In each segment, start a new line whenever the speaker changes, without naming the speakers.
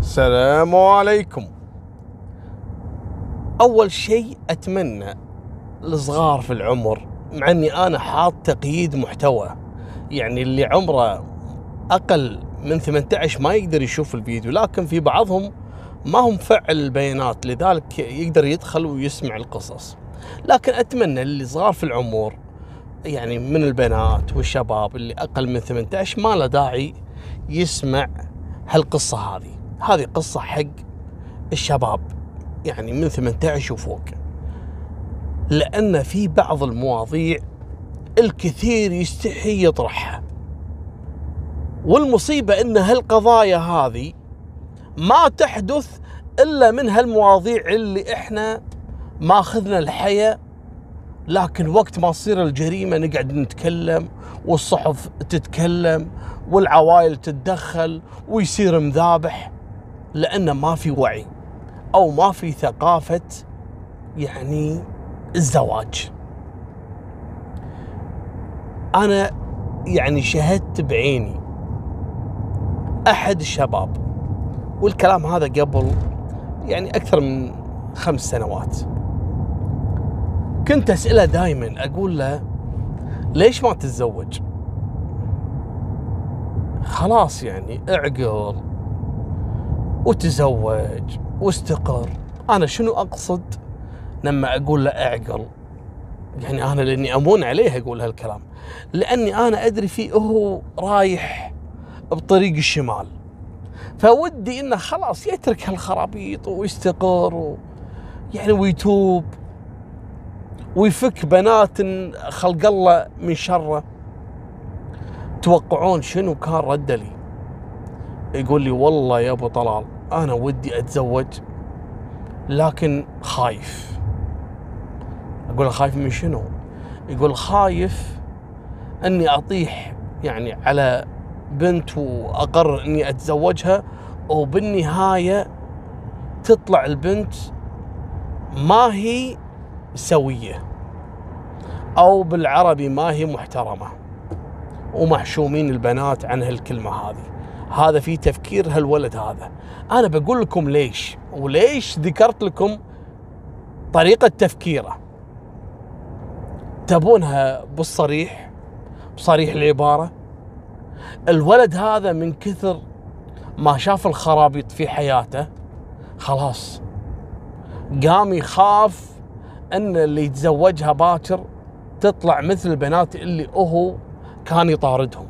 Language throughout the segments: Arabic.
السلام عليكم. أول شيء أتمنى الصغار في العمر مع إني أنا حاط تقييد محتوى يعني اللي عمره أقل من 18 ما يقدر يشوف الفيديو لكن في بعضهم ما هم فعل البيانات لذلك يقدر يدخل ويسمع القصص. لكن أتمنى اللي صغار في العمر يعني من البنات والشباب اللي أقل من 18 ما له داعي يسمع هالقصة هذه. هذه قصة حق الشباب يعني من 18 وفوق. لأن في بعض المواضيع الكثير يستحي يطرحها. والمصيبة إن هالقضايا هذه ما تحدث إلا من هالمواضيع اللي إحنا ماخذنا الحياة لكن وقت ما تصير الجريمة نقعد نتكلم والصحف تتكلم والعوائل تتدخل ويصير مذابح. لأن ما في وعي أو ما في ثقافة يعني الزواج. أنا يعني شهدت بعيني أحد الشباب والكلام هذا قبل يعني أكثر من خمس سنوات. كنت أسأله دائما أقول له ليش ما تتزوج؟ خلاص يعني اعقل. وتزوج واستقر. أنا شنو أقصد؟ لما أقول له أعقل. يعني أنا لأني أمون عليه أقول هالكلام. لأني أنا أدري فيه هو رايح بطريق الشمال. فودي إنه خلاص يترك هالخرابيط ويستقر و يعني ويتوب. ويفك بنات خلق الله من شره. توقعون شنو كان رده لي؟ يقول لي والله يا أبو طلال أنا ودي أتزوج لكن خايف. أقول له خايف من شنو؟ يقول خايف إني أطيح يعني على بنت واقرر إني أتزوجها وبالنهاية تطلع البنت ما هي سوية أو بالعربي ما هي محترمة ومحشومين البنات عن هالكلمة هذه. هذا في تفكير هالولد هذا. أنا بقول لكم ليش وليش ذكرت لكم طريقة تفكيره. تبونها بالصريح بصريح العبارة. الولد هذا من كثر ما شاف الخرابيط في حياته خلاص قام يخاف إن اللي يتزوجها باكر تطلع مثل البنات اللي هو كان يطاردهم.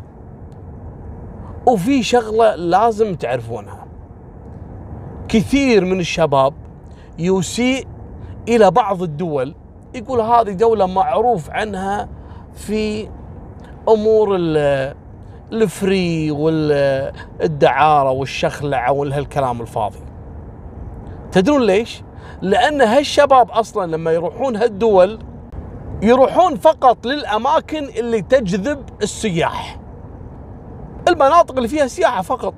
وفي شغلة لازم تعرفونها. كثير من الشباب يسيء إلى بعض الدول يقول هذه دولة معروف عنها في أمور الفري والدعارة والشخلعة والهالكلام الفاضي. تدرون ليش؟ لأن هالشباب أصلا لما يروحون هالدول يروحون فقط للأماكن اللي تجذب السياح. المناطق اللي فيها سياحة فقط.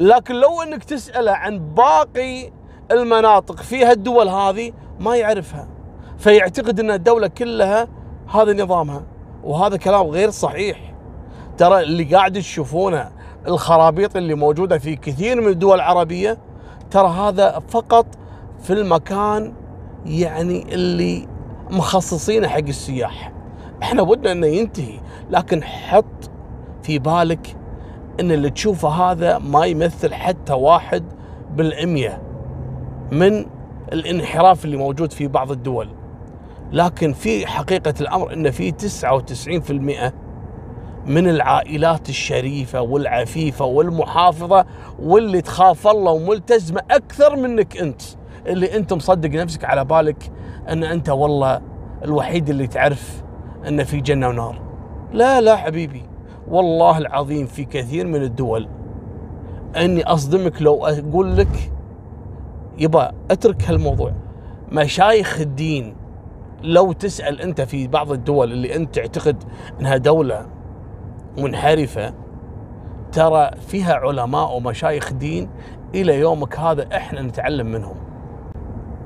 لكن لو إنك تساله عن باقي المناطق فيها الدول هذه ما يعرفها. فيعتقد إن الدولة كلها هذا نظامها وهذا كلام غير صحيح. ترى اللي قاعد تشوفونه الخرابيط اللي موجودة في كثير من الدول العربية ترى هذا فقط في المكان يعني اللي مخصصينه حق السياح. إحنا ودنا إنه ينتهي لكن حط في بالك إن اللي تشوفه هذا ما يمثل حتى واحد بالأمية من الانحراف اللي موجود في بعض الدول. لكن في حقيقة الأمر أن في 99% من العائلات الشريفة والعفيفة والمحافظة واللي تخاف الله وملتزمة أكثر منك أنت. اللي أنت مصدق نفسك على بالك أن أنت والله الوحيد اللي تعرف أن في جنة ونار. لا لا حبيبي. والله العظيم في كثير من الدول اني اصدمك لو أقول لك يبا اترك هالموضوع. مشايخ الدين لو تسأل انت في بعض الدول اللي انت تعتقد انها دولة منحرفة ترى فيها علماء ومشايخ دين إلى يومك هذا إحنا نتعلم منهم.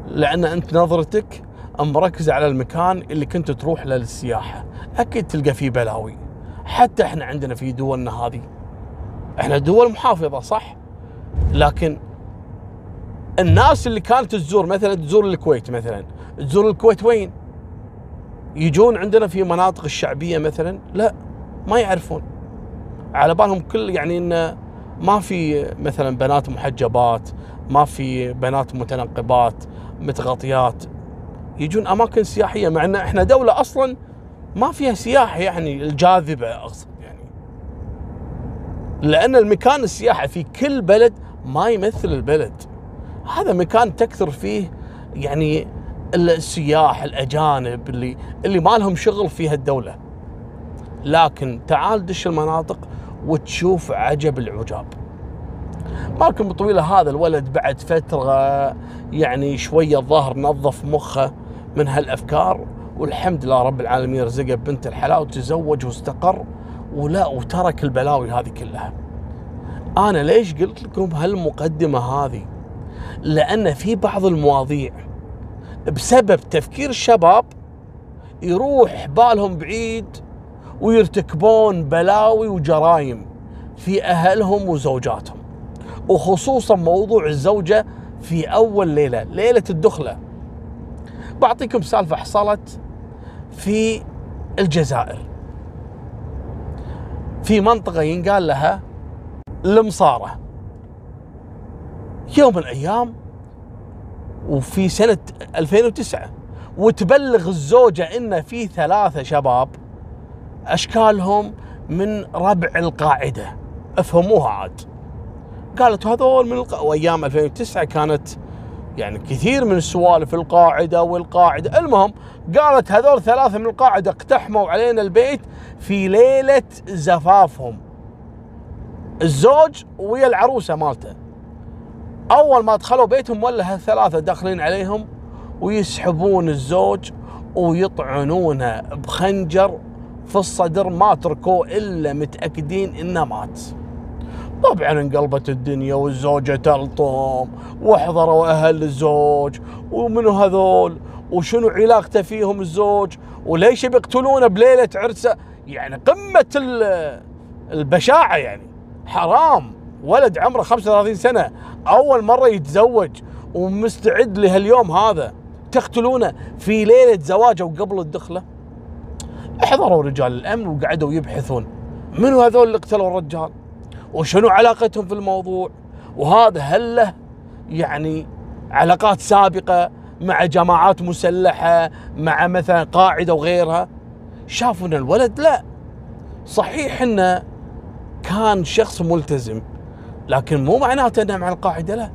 لأن أنت نظرتك مركزة على المكان اللي كنت تروح له للسياحة. أكيد تلقى فيه بلاوي. حتى إحنا عندنا في دولنا هذه. إحنا دول محافظة صح؟ لكن الناس اللي كانت تزور مثلا تزور الكويت مثلا. تزور الكويت وين؟ يجون عندنا في مناطق الشعبية مثلا؟ لا ما يعرفون. على بالهم كل يعني انه ما في مثلا بنات محجبات ما في بنات متنقبات متغطيات. يجون أماكن سياحية مع إن إحنا دولة أصلا ما فيها سياحه يعني الجاذبة أقصد يعني. لأن المكان السياحي في كل بلد ما يمثل البلد. هذا مكان تكثر فيه يعني السياح الأجانب اللي اللي ما لهم شغل في هالدولة. لكن تعال دش المناطق وتشوف عجب العجاب. مالكم بطويلة هذا الولد بعد فترة يعني شوية الظاهر نظف مخه من هالأفكار. والحمد لله رب العالمين رزقه بنت الحلال وتزوج واستقر. ولا وترك البلاوي هذه كلها. أنا ليش قلت لكم هالمقدمة هذه؟ لأن في بعض المواضيع بسبب تفكير الشباب يروح بالهم بعيد ويرتكبون بلاوي وجرائم في أهلهم وزوجاتهم. وخصوصا موضوع الزوجة في أول ليلة ليلة الدخلة. بعطيكم سالفة حصلت في الجزائر. في منطقة ينقال لها المصارة يوم من الأيام وفي سنة 2009 وتبلغ الزوجة إن في ثلاثة شباب أشكالهم من ربع القاعدة. افهموها عاد. قالت هذول من الق... وأيام 2009 كانت يعني كثير من السوالف القاعدة والقاعدة. المهم قالت هذول ثلاثة من القاعدة اقتحموا علينا البيت في ليلة زفافهم. الزوج ويا العروسة مالته. أول ما دخلوا بيتهم ولا هالثلاثة داخلين عليهم ويسحبون الزوج ويطعنونه بخنجر في الصدر ما تركوه إلا متأكدين إنه مات. طبعا انقلبت الدنيا والزوجة تلطم واحضروا أهل الزوج ومنو هذول؟ وشنو علاقته فيهم الزوج؟ وليش بيقتلونه بليلة عرسه؟ يعني قمة البشاعة يعني. حرام. ولد عمره 35 سنة أول مرة يتزوج ومستعد لهاليوم هذا. تقتلونه في ليلة زواجه وقبل الدخلة؟ حضروا رجال الأمن وقعدوا يبحثون. منو هذول اللي قتلوا الرجال؟ وشنو علاقتهم في الموضوع. وهذا هل له يعني علاقات سابقة مع جماعات مسلحة مع مثلا قاعدة وغيرها. شافوا ان الولد؟ لا. صحيح إنه كان شخص ملتزم لكن مو معناته إنه مع القاعدة لا.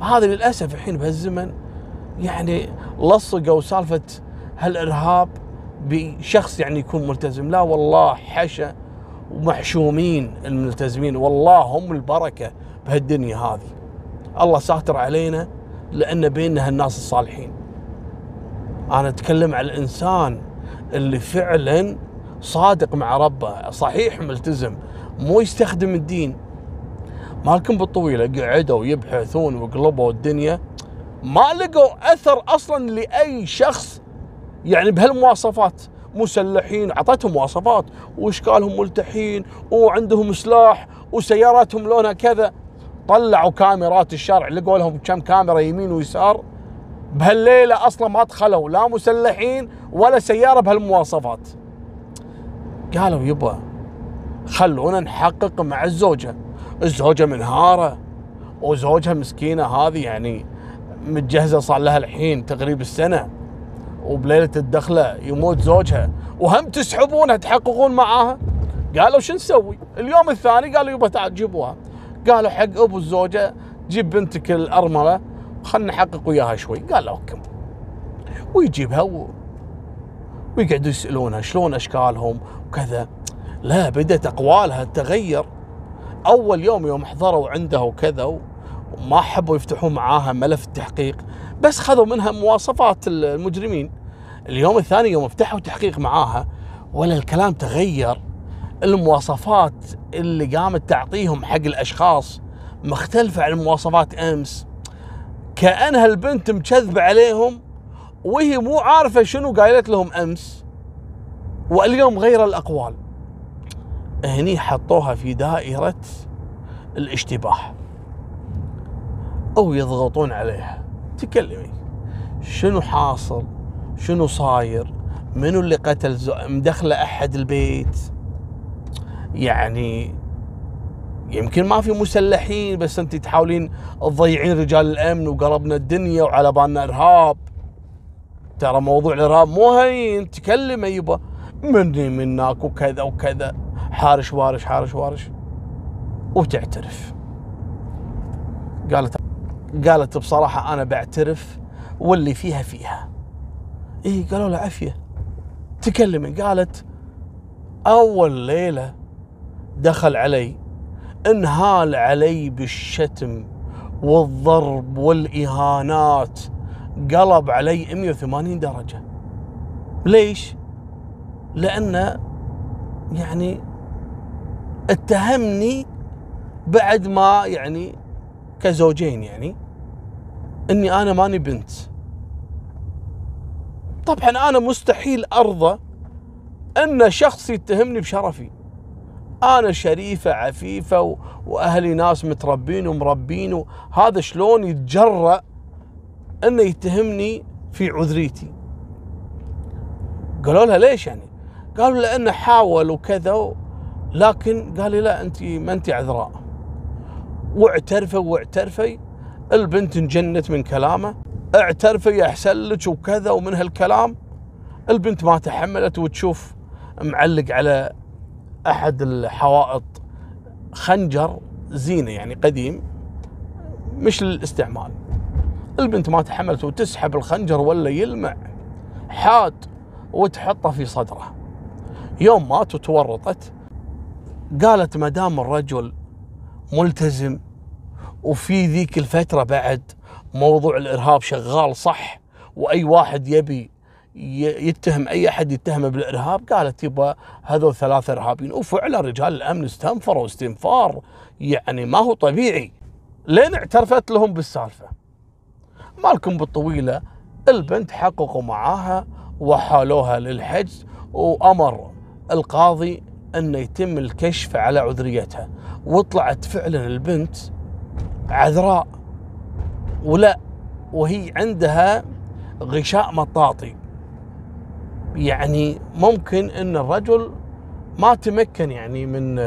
هذا للأسف الحين بهالزمن يعني لصقوا سالفة هالإرهاب بشخص يعني يكون ملتزم. لا والله حشا. ومحشومين الملتزمين. والله هم البركة بهالدنيا هذه. الله ساتر علينا لأن بيننا هالناس الصالحين. أنا أتكلم على الإنسان اللي فعلا صادق مع ربه صحيح ملتزم مو يستخدم الدين. مالكم بالطويلة قعدوا يبحثون وقلبوا الدنيا. ما لقوا أثر أصلا لأي شخص يعني بهالمواصفات. مسلحين اعطتهم مواصفات. واشكالهم ملتحين؟ وعندهم سلاح وسياراتهم لونها كذا. طلعوا كاميرات الشارع لقوا لهم كم كاميرا يمين ويسار. بهالليلة أصلا ما دخلوا لا مسلحين ولا سيارة بهالمواصفات. قالوا يبا خلونا نحقق مع الزوجة. الزوجة منهارة وزوجها مسكينة هذه يعني متجهزة صار لها الحين تقريب السنة. وبليلة الدخلة يموت زوجها. وهم تسحبونها تحققون معاها. قالوا شو نسوي؟ اليوم الثاني قالوا يبا تعال جيبوها. قالوا حق أبو الزوجة جيب بنتك الأرملة. خلنا نحقق وياها شوي. قال أوكي. ويجيبها و... ويقعدوا يسألونها شلون أشكالهم وكذا. لا بدأت أقوالها تغير أول يوم يوم حضروا عنده وكذا وما حبوا يفتحون معاها ملف التحقيق بس خذوا منها مواصفات المجرمين. اليوم الثاني يوم فتحوا تحقيق معاها ولا الكلام تغير. المواصفات اللي قامت تعطيهم حق الأشخاص مختلفة عن مواصفات أمس. كأنها البنت مكذبه عليهم وهي مو عارفة شنو قايلت لهم أمس. واليوم غير الأقوال. هني حطوها في دائرة الاشتباه. أو يضغطون عليها. تكلمي. شنو حاصل؟ شنو صاير؟ منو اللي قتل زو... مدخله أحد البيت؟ يعني يمكن ما في مسلحين بس أنت تحاولين تضيعين رجال الأمن وقربنا الدنيا وعلى بالنا إرهاب. ترى موضوع الإرهاب مو هين. تكلم يبا. مني منك وكذا وكذا. حارش وارش حارش وارش. وتعترف. قالت قالت بصراحة أنا بعترف واللي فيها فيها. إيه قالوا له عافية. تكلمي قالت أول ليلة دخل علي انهال علي بالشتم والضرب والإهانات قلب علي 180 درجة. ليش؟ لأنه يعني اتهمني بعد ما يعني كزوجين يعني. إني أنا ماني بنت. طبعا أنا مستحيل أرضى أن شخص يتهمني بشرفي. أنا شريفة عفيفة وأهلي ناس متربين ومربين وهذا شلون يتجرأ إنه يتهمني في عذريتي. قالوا لها ليش يعني؟ قالوا لأنه حاول وكذا لكن قال لي لا انت ما انت عذراء. واعترفوا واعترفي البنت انجنت من كلامه اعترفي احسن لك وكذا ومن هالكلام. البنت ما تحملت وتشوف معلق على أحد الحوائط خنجر زينة يعني قديم مش للاستعمال. البنت ما تحملت وتسحب الخنجر ولا يلمع حاد وتحطه في صدره. يوم مات وتورطت قالت ما دام الرجل ملتزم وفي ذيك الفترة بعد موضوع الإرهاب شغال صح؟ وأي واحد يبي يتهم أي أحد يتهمه بالإرهاب قالت يبا هذول ثلاثة إرهابيين. وفعلا رجال الأمن استنفروا استنفار يعني ما هو طبيعي. لين اعترفت لهم بالسالفة. مالكم بالطويلة البنت حققوا معاها وحالوها للحجز وأمر القاضي أن يتم الكشف على عذريتها. وطلعت فعلا البنت عذراء ولا وهي عندها غشاء مطاطي. يعني ممكن إن الرجل ما تمكن يعني من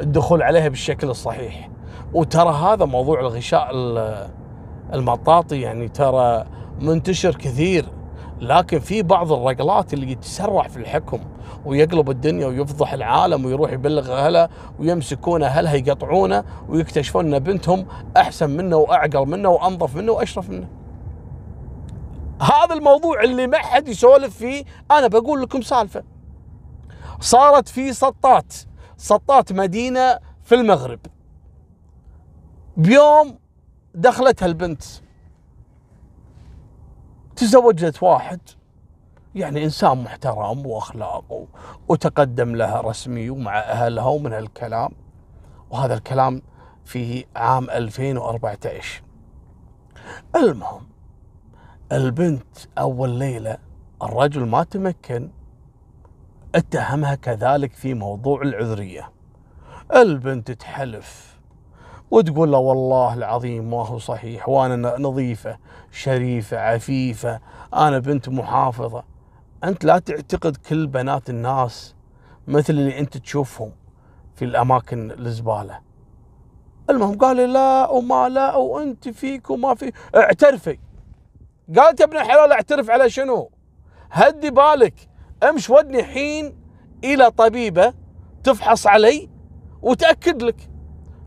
الدخول عليها بالشكل الصحيح. وترى هذا موضوع الغشاء المطاطي يعني ترى منتشر كثير. لكن في بعض الرجلات اللي يتسرع في الحكم ويقلب الدنيا ويفضح العالم ويروح يبلغ أهله ويمسكون أهلها يقطعونه ويكتشفون إن بنتهم أحسن منه وأعقل منه وأنظف منه وأشرف منه. هذا الموضوع اللي ما حد يسولف فيه أنا بقول لكم سالفة. صارت في سطات سطات مدينة في المغرب. بيوم دخلت هالبنت تزوجت واحد يعني إنسان محترم وأخلاق وتقدم لها رسمي ومع أهلها ومن هالكلام. وهذا الكلام في عام 2014 المهم البنت أول ليلة الرجل ما تمكن اتهمها كذلك في موضوع العذرية. البنت تحلف وتقول له والله العظيم ما هو صحيح وأنا نظيفة شريفة عفيفة أنا بنت محافظة. أنت لا تعتقد كل بنات الناس مثل اللي أنت تشوفهم في الأماكن الزبالة. المهم قال لا وما لا وأنت فيك وما في. اعترفي. قالت يا ابن الحلال اعترف على شنو؟ هدي بالك. امش ودني حين إلى طبيبة تفحص علي وتأكد لك.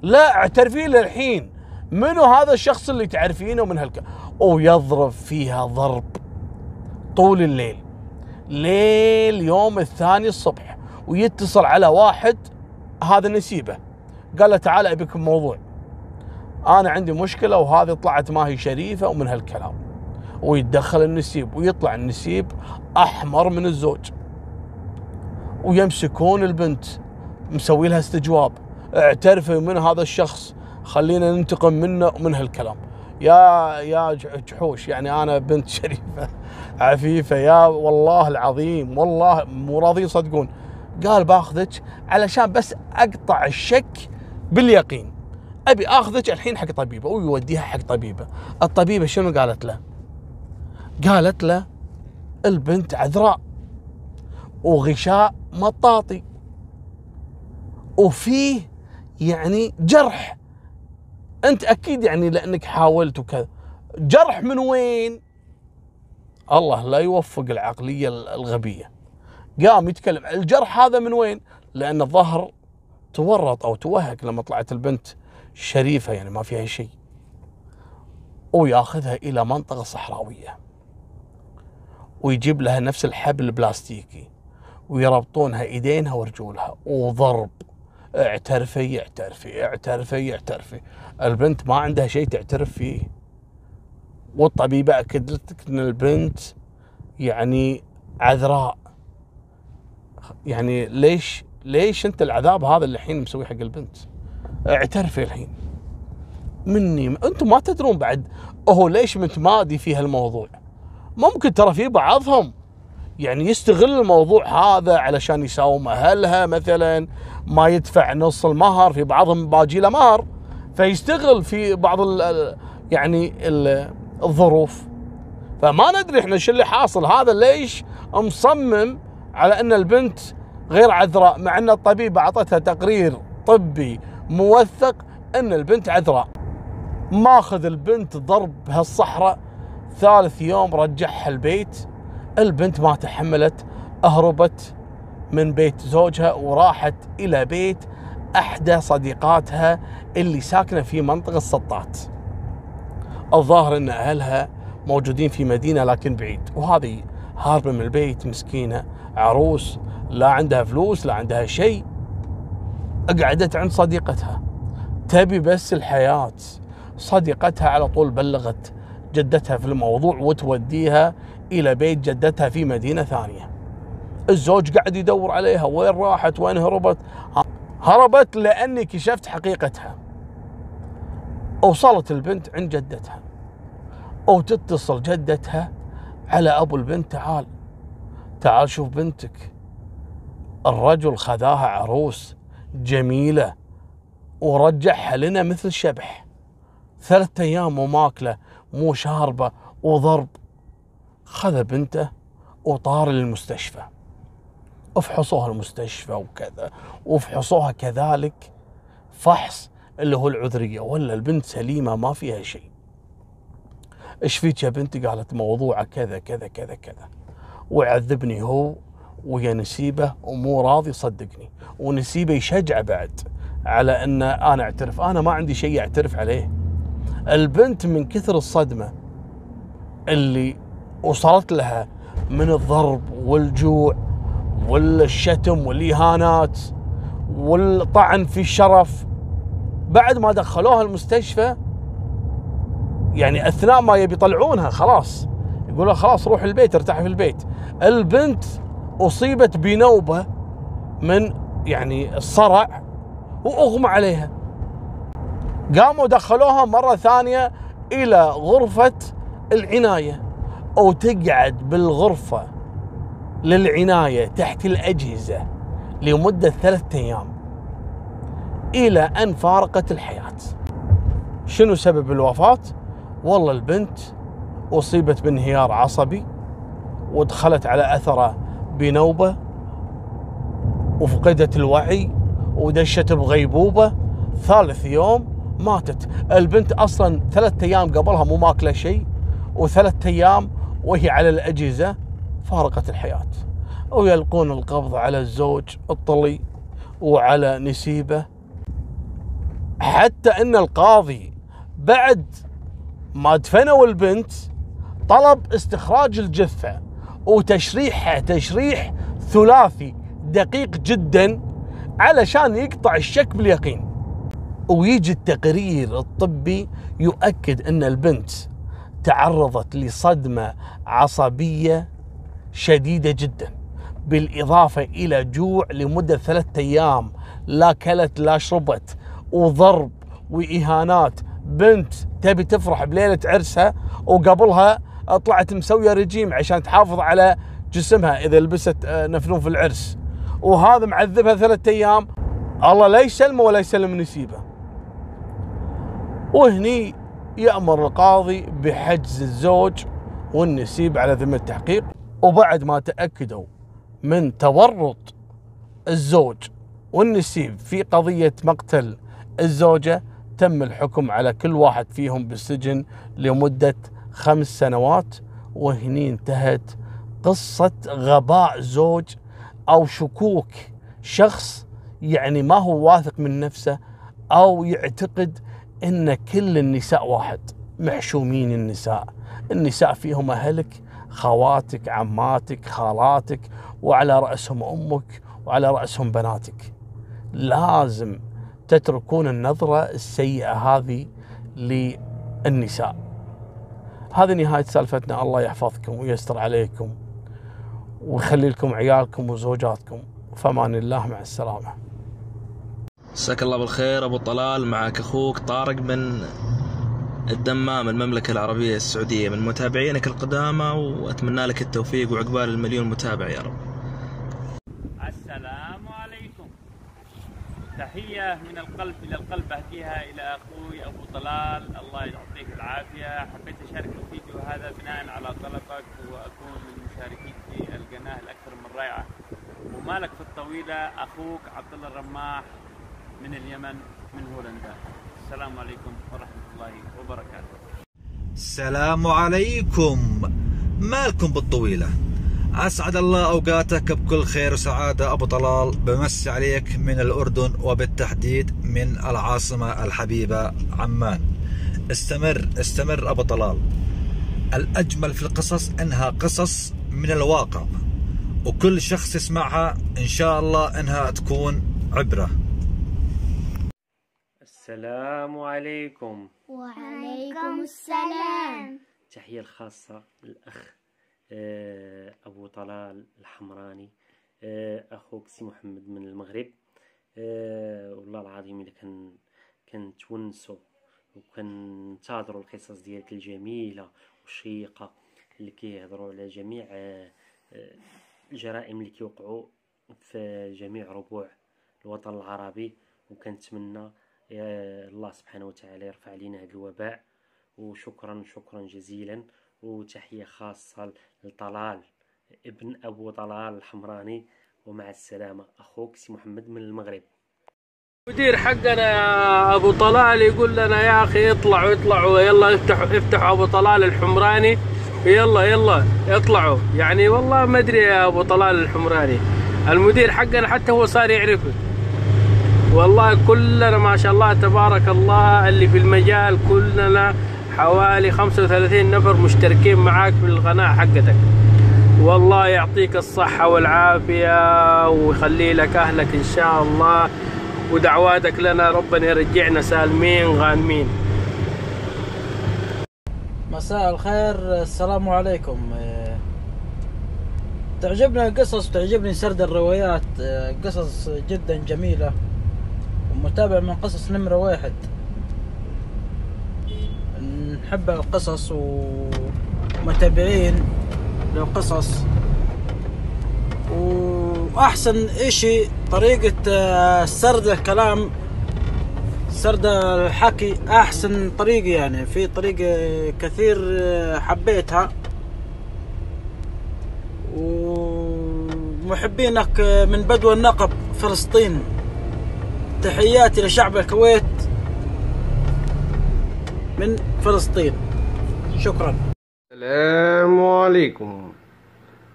لا اعترفي لي الحين. منو هذا الشخص اللي تعرفينه من هالك؟ ويضرب فيها ضرب طول الليل. ليل يوم الثاني الصبح ويتصل على واحد هذا نسيبه. قال له تعال أبيك موضوع أنا عندي مشكلة وهذه طلعت ما هي شريفة ومن هالكلام. ويتدخل النسيب ويطلع النسيب أحمر من الزوج. ويمسكون البنت مسوي لها استجواب. اعترفي من هذا الشخص خلينا ننتقم منه ومن هالكلام. يا يا جحوش يعني أنا بنت شريفة. عفيفة يا والله العظيم والله مو راضي يصدقون. قال باخذك علشان بس أقطع الشك باليقين. أبي آخذك الحين حق طبيبة. ويوديها حق طبيبة. الطبيبة شنو قالت له؟ قالت له البنت عذراء وغشاء مطاطي. وفيه يعني جرح. أنت أكيد يعني لأنك حاولت وكذا. جرح من وين؟ الله لا يوفق العقلية الغبية. قام يتكلم الجرح هذا من وين؟ لأن الظهر تورط أو توهق لما طلعت البنت شريفة يعني ما فيها شيء. وياخذها إلى منطقة صحراوية. ويجيب لها نفس الحبل البلاستيكي. ويربطونها إيدينها ورجولها. وضرب. اعترفي اعترفي اعترفي اعترفي. البنت ما عندها شيء تعترف فيه. والطبيبه اكدت لك إن البنت يعني عذراء. يعني ليش ليش أنت العذاب هذا اللي الحين مسوي حق البنت؟ اعترفي الحين. مني أنتم ما تدرون بعد هو ليش متمادي في هالموضوع ممكن ترى في بعضهم يعني يستغل الموضوع هذا علشان يساوم أهلها مثلا ما يدفع نص المهر في بعضهم باجي له مهر فيستغل في بعض ال يعني ال الظروف. فما ندري إحنا شو اللي حاصل. هذا ليش مصمم على إن البنت غير عذراء مع إن الطبيبه أعطتها تقرير طبي موثق إن البنت عذراء. ماخذ البنت ضرب بهالصحراء ثالث يوم رجعها البيت. البنت ما تحملت أهربت من بيت زوجها وراحت إلى بيت أحدى صديقاتها اللي ساكنة في منطقة السطات. الظاهر أن أهلها موجودين في مدينة لكن بعيد. وهذه هاربة من البيت مسكينة عروس لا عندها فلوس لا عندها شيء. قعدت عند صديقتها. تبي بس الحياة. صديقتها على طول بلغت جدتها في الموضوع وتوديها إلى بيت جدتها في مدينة ثانية. الزوج قاعد يدور عليها وين راحت؟ وين هربت؟ هربت لاني كشفت حقيقتها. وصلت البنت عند جدتها. وتتصل جدتها على أبو البنت تعال تعال شوف بنتك. الرجل خذاها عروس جميلة ورجعها لنا مثل شبح. ثلاثة أيام مو ماكله مو شاربة وضرب. خذ بنته وطار للمستشفى. افحصوها المستشفى وكذا وافحصوها كذلك. فحص اللي هو العذرية ولا البنت سليمة ما فيها شيء. إيش فيك يا بنتي؟ قالت موضوعه كذا كذا كذا كذا. ويعذبني هو ويا نسيبه ومو راضي يصدقني. ونسيبه يشجع بعد على إن أنا أعترف. أنا ما عندي شيء أعترف عليه. البنت من كثر الصدمة اللي وصلت لها من الضرب والجوع والشتم والإهانات والطعن في الشرف بعد ما دخلوها المستشفى يعني أثناء ما يبي يطلعونها خلاص. يقولوا خلاص روح البيت ارتاحي في البيت. البنت أصيبت بنوبة من يعني الصرع وأغمى عليها. قاموا دخلوها مرة ثانية إلى غرفة العناية. أو تقعد بالغرفة للعناية تحت الأجهزة لمدة ثلاثة أيام. إلى أن فارقت الحياة. شنو سبب الوفاة؟ والله البنت أصيبت بانهيار عصبي ودخلت على اثره بنوبة وفقدت الوعي ودشت بغيبوبة ثالث يوم ماتت البنت أصلا ثلاثة أيام قبلها مو ماكلة شيء وثلاثة أيام وهي على الأجهزة فارقت الحياة ويلقون القبض على الزوج الطلي وعلى نسيبه حتى إن القاضي بعد ما دفنوا البنت طلب استخراج الجثة وتشريحها تشريح ثلاثي دقيق جدا علشان يقطع الشك باليقين. ويجي التقرير الطبي يؤكد إن البنت تعرضت لصدمة عصبية شديدة جدا بالإضافة إلى جوع لمدة ثلاثة أيام لا كلت لا شربت وضرب وإهانات. بنت تبي تفرح بليلة عرسها وقبلها طلعت مسوية رجيم عشان تحافظ على جسمها إذا لبست آه، نفنوف العرس. وهذا معذبها ثلاثة أيام. الله لا يسلمه ولا يسلم نسيبه وهني يأمر القاضي بحجز الزوج والنسيب على ذمة التحقيق. وبعد ما تأكدوا من تورط الزوج والنسيب في قضية مقتل الزوجة تم الحكم على كل واحد فيهم بالسجن لمدة خمس سنوات وهني انتهت قصة غباء زوج أو شكوك شخص يعني ما هو واثق من نفسه أو يعتقد أن كل النساء واحد محشومين النساء. النساء فيهم أهلك خواتك عماتك خالاتك وعلى رأسهم أمك وعلى رأسهم بناتك. لازم تتركون النظرة السيئة هذه للنساء. هذه نهاية سالفتنا. الله يحفظكم ويستر عليكم ويخلي لكم عيالكم وزوجاتكم. فمان الله مع السلامة.
مساك الله بالخير أبو طلال. معك أخوك طارق من الدمام المملكة العربية السعودية. من متابعينك القدامى وأتمنى لك التوفيق وعقبال المليون متابع يا رب
السلام عليكم تحية من القلب إلى القلب أهديها إلى أخوي أبو طلال. الله يعطيك العافية. حبيت أشارك الفيديو هذا بناء على طلبك وأكون من مشاركيك في القناة الأكثر من رائعة. ومالك في الطويلة أخوك عبد الله الرماح من اليمن من هولندا. السلام عليكم ورحمة الله وبركاته.
السلام عليكم. مالكم بالطويلة. أسعد الله أوقاتك بكل خير وسعادة أبو طلال. بمسي عليك من الأردن وبالتحديد من العاصمة الحبيبة عمان. استمر استمر أبو طلال. الأجمل في القصص إنها قصص من الواقع وكل شخص يسمعها إن شاء الله إنها تكون عبرة.
السلام عليكم.
وعليكم السلام.
تحية الخاصة للأخ آه، أبو طلال الحمراني. آه، أخوك سي محمد من المغرب. آه، والله العظيم إلا كان كنتونسو وكنتظروا القصص ديالك الجميلة والشيقة اللي كيهضروا على جميع الجرائم اللي كيوقعوا في جميع ربوع الوطن العربي. وكنتمنى الله سبحانه وتعالى يرفع علينا هذا الوباء. وشكرا شكرا جزيلا. وتحية خاصة لطلال ابن أبو طلال الحمراني. ومع السلامة أخوك سي محمد من المغرب. مدير حقنا يا أبو طلال يقول لنا يا أخي اطلعوا اطلعوا يلا افتحوا افتحوا أبو طلال الحمراني. يلا يلا اطلعوا. يعني والله ما أدري يا أبو طلال الحمراني. المدير حقنا حتى هو صار يعرفك والله كلنا ما شاء الله تبارك الله اللي في المجال كلنا حوالي 35 نفر مشتركين معاك في القناة حقتك. والله يعطيك الصحة والعافية ويخلي لك أهلك إن شاء الله ودعواتك لنا ربنا يرجعنا سالمين غانمين.
مساء الخير السلام عليكم. تعجبنا القصص وتعجبني سرد الروايات. قصص جدا جميلة ومتابع من قصص نمرة واحد. نحب القصص ومتابعين للقصص. وأحسن إشي طريقة آه، سرد الكلام سرد الحكي أحسن طريقة يعني. في طريقة كثير آه، حبيتها. ومحبينك آه، من بدو النقب فلسطين. تحياتي لشعب الكويت. من فلسطين. شكرا.
السلام عليكم.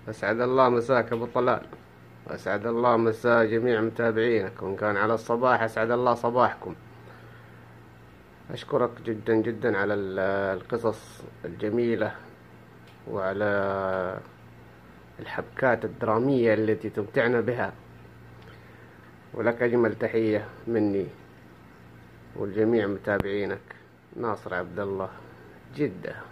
أسعد الله مساك أبو طلال. وأسعد الله مساء جميع متابعينك. وإن كان على الصباح أسعد الله صباحكم. أشكرك جدا جدا على القصص الجميلة وعلى الحبكات الدرامية التي تمتعنا بها. ولك أجمل تحية مني والجميع متابعينك. ناصر عبد الله جدة.